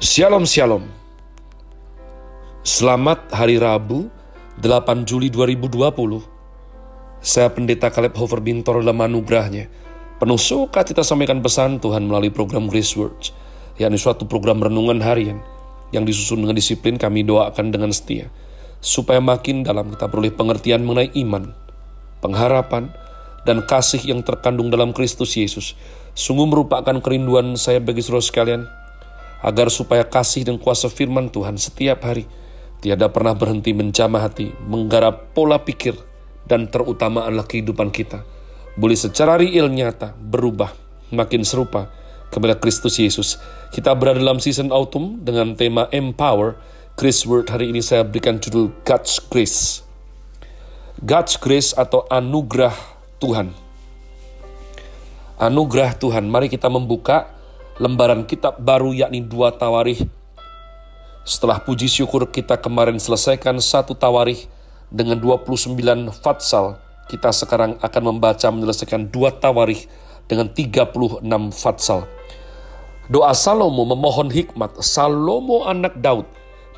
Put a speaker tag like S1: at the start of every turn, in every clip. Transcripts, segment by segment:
S1: Shalom Shalom. Selamat Hari Rabu 8 Juli 2020 Saya Pendeta Caleb Hofer Bintor dalam anugerahnya. Penuh suka kita sampaikan pesan Tuhan melalui program Grace Words yakni suatu program renungan harian yang disusun dengan disiplin kami doakan dengan setia supaya makin dalam kita beroleh pengertian mengenai iman, pengharapan, dan kasih yang terkandung dalam Kristus Yesus. Sungguh merupakan kerinduan saya bagi saudara sekalian agar supaya kasih dan kuasa firman Tuhan setiap hari tiada pernah berhenti menjamah hati, menggarap pola pikir, dan terutama adalah kehidupan kita. Boleh secara real nyata berubah, makin serupa kepada Kristus Yesus. Kita berada dalam season autumn dengan tema Empower. Chris Word hari ini saya berikan judul God's Grace. God's Grace atau anugerah Tuhan. Anugerah Tuhan. Mari kita membuka lembaran kitab baru yakni dua tawarih. Setelah puji syukur kita kemarin selesaikan satu tawarih dengan 29 fatsal, kita sekarang akan membaca menyelesaikan dua tawarih dengan 36 fatsal. Doa Salomo memohon hikmat, Salomo anak Daud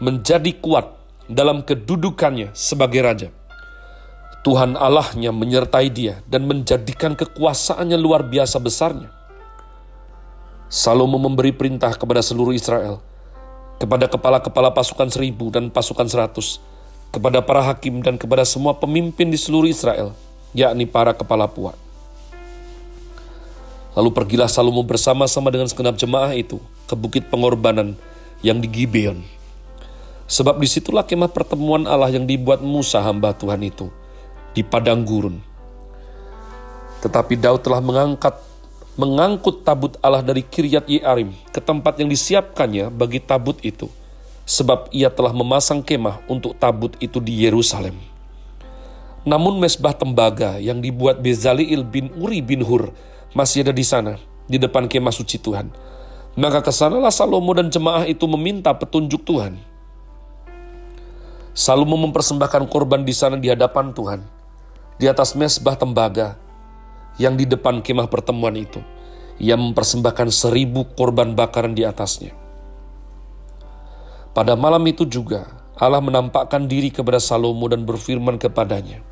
S1: menjadi kuat dalam kedudukannya sebagai raja. Tuhan Allahnya menyertai dia dan menjadikan kekuasaannya luar biasa besarnya. Salomo memberi perintah kepada seluruh Israel, kepada kepala-kepala pasukan seribu dan pasukan seratus, kepada para hakim dan kepada semua pemimpin di seluruh Israel, yakni para kepala puak. Lalu pergilah Salomo bersama-sama dengan segenap jemaah itu ke bukit pengorbanan yang di Gibeon. Sebab di situlah kemah pertemuan Allah yang dibuat Musa hamba Tuhan itu, di padang gurun. Tetapi Daud telah mengangkat mengangkut tabut Allah dari Kiryat Yearim ke tempat yang disiapkannya bagi tabut itu, sebab ia telah memasang kemah untuk tabut itu di Yerusalem. Namun mesbah tembaga yang dibuat Bezaleel bin Uri bin Hur masih ada di sana, di depan kemah suci Tuhan. Maka ke sanalah Salomo dan jemaah itu meminta petunjuk Tuhan. Salomo mempersembahkan korban di sana di hadapan Tuhan, di atas mesbah tembaga, yang di depan kemah pertemuan itu. Ia mempersembahkan seribu korban bakaran di atasnya. Pada malam itu juga, Allah menampakkan diri kepada Salomo dan berfirman kepadanya,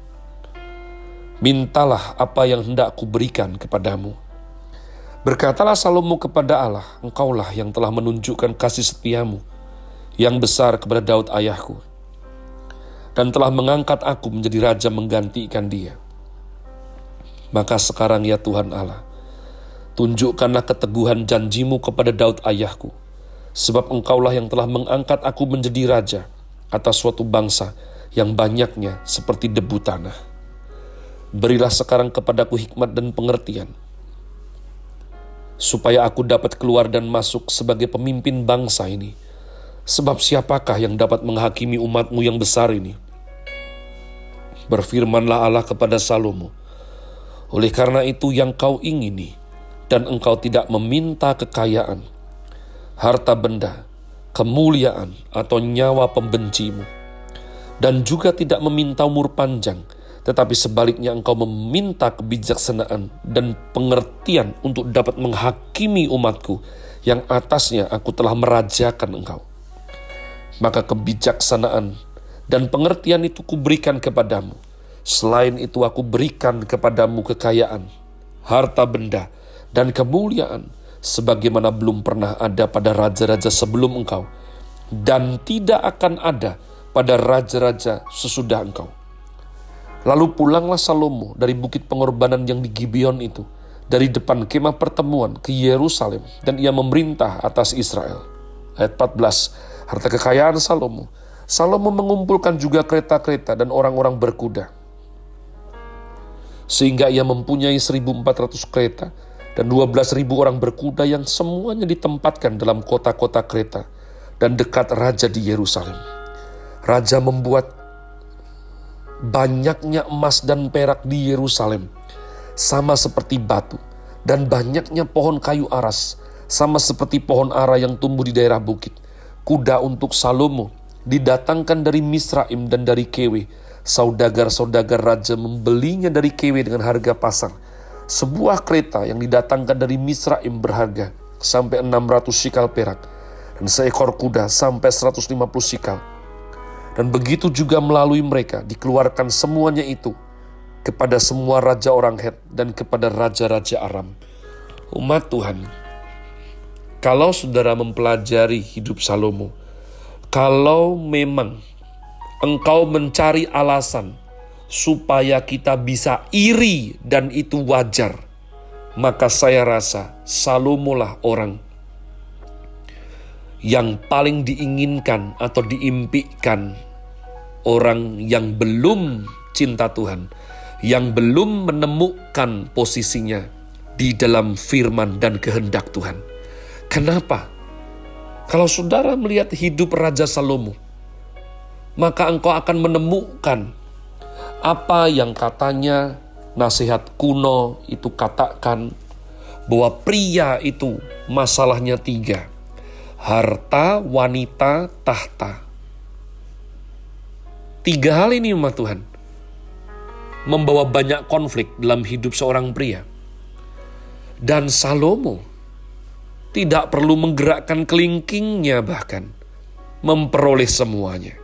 S1: Mintalah apa yang hendak kuberikan kepadamu. Berkatalah Salomo kepada Allah, Engkaulah yang telah menunjukkan kasih setiamu yang besar kepada Daud ayahku, dan telah mengangkat aku menjadi raja menggantikan dia. Maka sekarang ya Tuhan Allah, tunjukkanlah keteguhan janjimu kepada Daud ayahku, sebab engkaulah yang telah mengangkat aku menjadi raja atas suatu bangsa yang banyaknya seperti debu tanah. Berilah sekarang kepadaku hikmat dan pengertian, supaya aku dapat keluar dan masuk sebagai pemimpin bangsa ini. Sebab siapakah yang dapat menghakimi umatmu yang besar ini? Berfirmanlah Allah kepada Salomo, oleh karena itu yang kau ingini, dan engkau tidak meminta kekayaan, harta benda, kemuliaan, atau nyawa pembencimu, dan juga tidak meminta umur panjang, tetapi sebaliknya engkau meminta kebijaksanaan dan pengertian untuk dapat menghakimi umatku yang atasnya aku telah merajakan engkau. Maka kebijaksanaan dan pengertian itu kuberikan kepadamu, Selain itu aku berikan kepadamu kekayaan, harta benda, dan kemuliaan sebagaimana belum pernah ada pada raja-raja sebelum engkau, dan tidak akan ada pada raja-raja sesudah engkau. Lalu pulanglah Salomo dari bukit pengorbanan yang di Gibeon itu, dari depan kemah pertemuan ke Yerusalem, dan ia memerintah atas Israel. Ayat 14, harta kekayaan Salomo. Salomo mengumpulkan juga kereta-kereta dan orang-orang berkuda sehingga ia mempunyai 1.400 kereta dan 12.000 orang berkuda yang semuanya ditempatkan dalam kota-kota kereta dan dekat raja di Yerusalem. Raja membuat banyaknya emas dan perak di Yerusalem, sama seperti batu, dan banyaknya pohon kayu aras, sama seperti pohon ara yang tumbuh di daerah bukit. Kuda untuk Salomo didatangkan dari Misraim dan dari Kewe, saudagar-saudagar raja membelinya dari Kewe dengan harga pasar. Sebuah kereta yang didatangkan dari Misraim berharga sampai 600 shikal perak. dan seekor kuda sampai 150 sikal. Dan begitu juga melalui mereka dikeluarkan semuanya itu kepada semua raja orang Het dan kepada raja-raja Aram. Umat Tuhan, kalau saudara mempelajari hidup Salomo, kalau memang engkau mencari alasan supaya kita bisa iri dan itu wajar, maka saya rasa Salomo lah orang yang paling diinginkan atau diimpikan orang yang belum cinta Tuhan, yang belum menemukan posisinya di dalam firman dan kehendak Tuhan. Kenapa? Kalau saudara melihat hidup Raja Salomo, maka engkau akan menemukan apa yang katanya nasihat kuno itu katakan bahwa pria itu masalahnya tiga harta, wanita, tahta. Tiga hal ini umat Tuhan membawa banyak konflik dalam hidup seorang pria. Dan Salomo tidak perlu menggerakkan kelingkingnya bahkan memperoleh semuanya.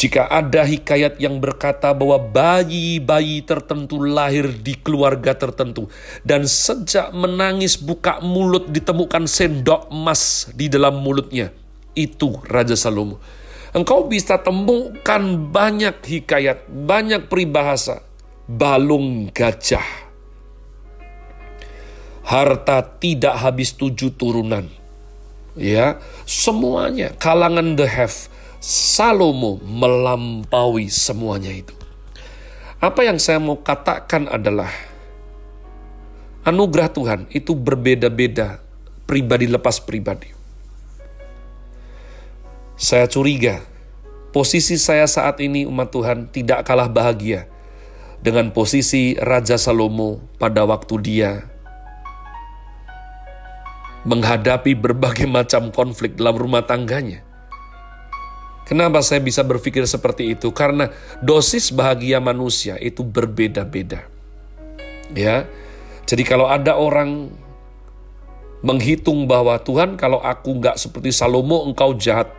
S1: Jika ada hikayat yang berkata bahwa bayi-bayi tertentu lahir di keluarga tertentu, dan sejak menangis buka mulut ditemukan sendok emas di dalam mulutnya, itu Raja Salomo. Engkau bisa temukan banyak hikayat, banyak peribahasa, balung gajah. Harta tidak habis tujuh turunan. Ya, semuanya kalangan the have Salomo melampaui semuanya itu. Apa yang saya mau katakan adalah anugerah Tuhan itu berbeda-beda pribadi lepas pribadi. Saya curiga posisi saya saat ini umat Tuhan tidak kalah bahagia dengan posisi Raja Salomo pada waktu dia menghadapi berbagai macam konflik dalam rumah tangganya. Kenapa saya bisa berpikir seperti itu? Karena dosis bahagia manusia itu berbeda-beda. Ya. Jadi kalau ada orang menghitung bahwa Tuhan kalau aku nggak seperti Salomo engkau jahat.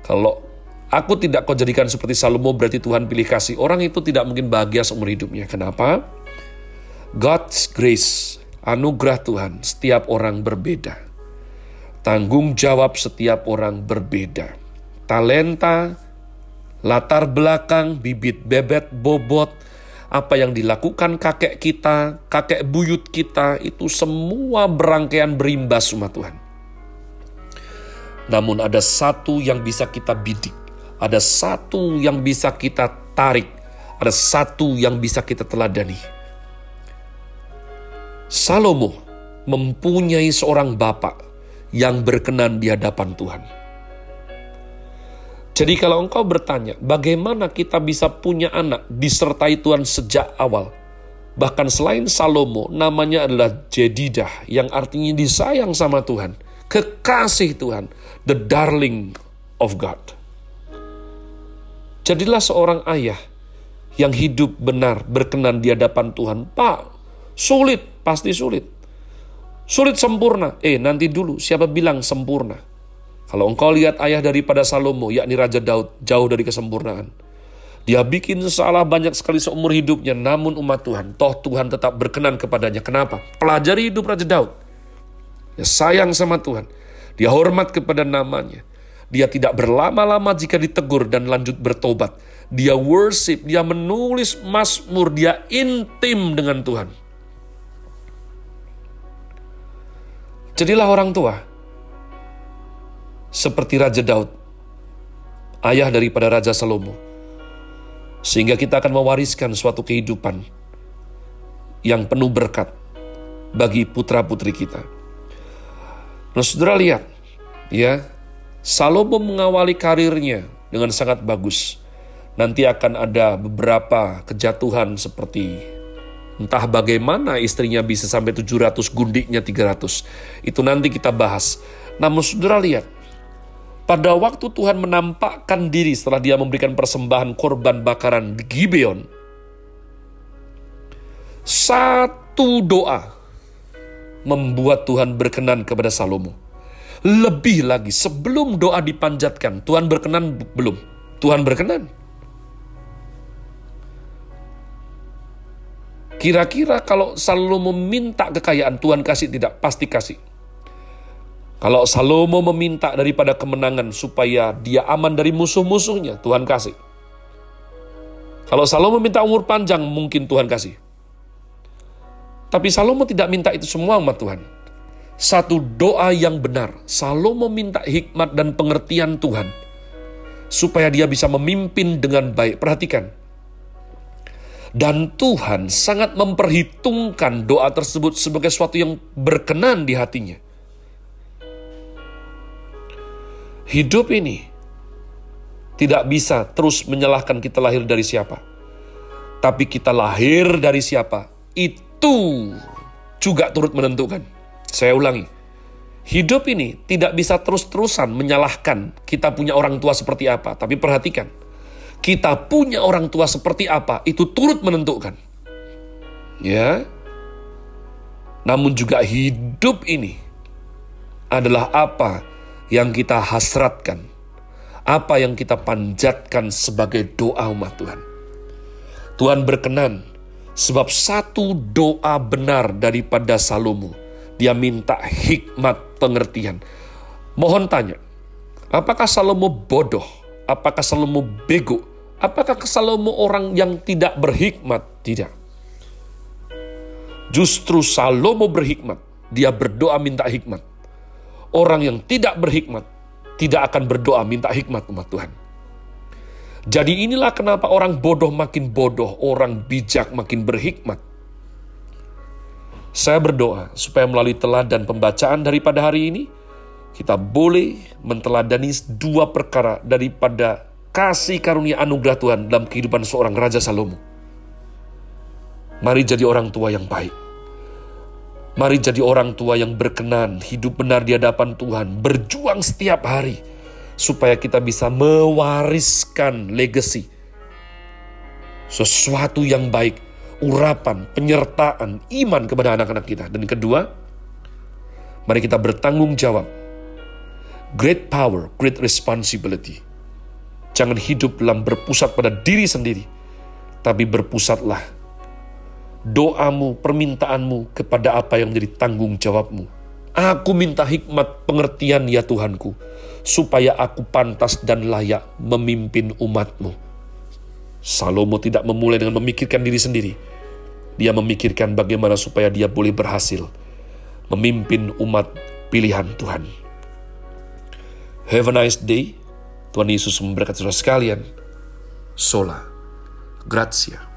S1: Kalau aku tidak kau jadikan seperti Salomo berarti Tuhan pilih kasih. Orang itu tidak mungkin bahagia seumur hidupnya. Kenapa? God's grace, anugerah Tuhan, setiap orang berbeda. Tanggung jawab setiap orang berbeda talenta, latar belakang, bibit bebet, bobot, apa yang dilakukan kakek kita, kakek buyut kita, itu semua berangkaian berimbas umat Tuhan. Namun ada satu yang bisa kita bidik, ada satu yang bisa kita tarik, ada satu yang bisa kita teladani. Salomo mempunyai seorang bapak yang berkenan di hadapan Tuhan. Jadi kalau engkau bertanya, bagaimana kita bisa punya anak disertai Tuhan sejak awal? Bahkan selain Salomo, namanya adalah Jedidah, yang artinya disayang sama Tuhan. Kekasih Tuhan, the darling of God. Jadilah seorang ayah yang hidup benar, berkenan di hadapan Tuhan. Pak, sulit, pasti sulit. Sulit sempurna. Eh, nanti dulu, siapa bilang sempurna? Kalau engkau lihat ayah daripada Salomo, yakni Raja Daud, jauh dari kesempurnaan. Dia bikin salah banyak sekali seumur hidupnya, namun umat Tuhan, toh Tuhan tetap berkenan kepadanya. Kenapa? Pelajari hidup Raja Daud. Dia sayang sama Tuhan. Dia hormat kepada namanya. Dia tidak berlama-lama jika ditegur dan lanjut bertobat. Dia worship, dia menulis mazmur, dia intim dengan Tuhan. Jadilah orang tua seperti Raja Daud, ayah daripada Raja Salomo. Sehingga kita akan mewariskan suatu kehidupan yang penuh berkat bagi putra-putri kita. Nah, saudara lihat, ya, Salomo mengawali karirnya dengan sangat bagus. Nanti akan ada beberapa kejatuhan seperti entah bagaimana istrinya bisa sampai 700, gundiknya 300. Itu nanti kita bahas. Namun saudara lihat, pada waktu Tuhan menampakkan diri setelah dia memberikan persembahan korban bakaran di Gibeon, satu doa membuat Tuhan berkenan kepada Salomo. Lebih lagi, sebelum doa dipanjatkan, Tuhan berkenan belum? Tuhan berkenan. Kira-kira kalau Salomo meminta kekayaan, Tuhan kasih tidak? Pasti kasih. Kalau Salomo meminta daripada kemenangan supaya dia aman dari musuh-musuhnya, Tuhan kasih. Kalau Salomo minta umur panjang, mungkin Tuhan kasih. Tapi Salomo tidak minta itu semua umat Tuhan. Satu doa yang benar, Salomo minta hikmat dan pengertian Tuhan supaya dia bisa memimpin dengan baik. Perhatikan, dan Tuhan sangat memperhitungkan doa tersebut sebagai sesuatu yang berkenan di hatinya. Hidup ini tidak bisa terus menyalahkan kita lahir dari siapa. Tapi kita lahir dari siapa, itu juga turut menentukan. Saya ulangi, hidup ini tidak bisa terus-terusan menyalahkan kita punya orang tua seperti apa. Tapi perhatikan, kita punya orang tua seperti apa, itu turut menentukan. Ya. Namun juga hidup ini adalah apa yang kita hasratkan, apa yang kita panjatkan sebagai doa umat Tuhan. Tuhan berkenan sebab satu doa benar daripada Salomo. Dia minta hikmat pengertian. Mohon tanya, apakah Salomo bodoh? Apakah Salomo bego? Apakah Salomo orang yang tidak berhikmat? Tidak. Justru Salomo berhikmat. Dia berdoa minta hikmat. Orang yang tidak berhikmat tidak akan berdoa minta hikmat umat Tuhan. Jadi inilah kenapa orang bodoh makin bodoh, orang bijak makin berhikmat. Saya berdoa supaya melalui teladan pembacaan daripada hari ini, kita boleh menteladani dua perkara daripada kasih karunia anugerah Tuhan dalam kehidupan seorang Raja Salomo. Mari jadi orang tua yang baik. Mari jadi orang tua yang berkenan, hidup benar di hadapan Tuhan, berjuang setiap hari supaya kita bisa mewariskan legacy. Sesuatu yang baik, urapan, penyertaan, iman kepada anak-anak kita. Dan kedua, mari kita bertanggung jawab. Great power, great responsibility Jangan hidup dalam berpusat pada diri sendiri, tapi berpusatlah doamu, permintaanmu kepada apa yang menjadi tanggung jawabmu. Aku minta hikmat pengertian ya Tuhanku, supaya aku pantas dan layak memimpin umatmu. Salomo tidak memulai dengan memikirkan diri sendiri. Dia memikirkan bagaimana supaya dia boleh berhasil memimpin umat pilihan Tuhan. Have a nice day. Tuhan Yesus memberkati saudara sekalian. Sola. Grazie.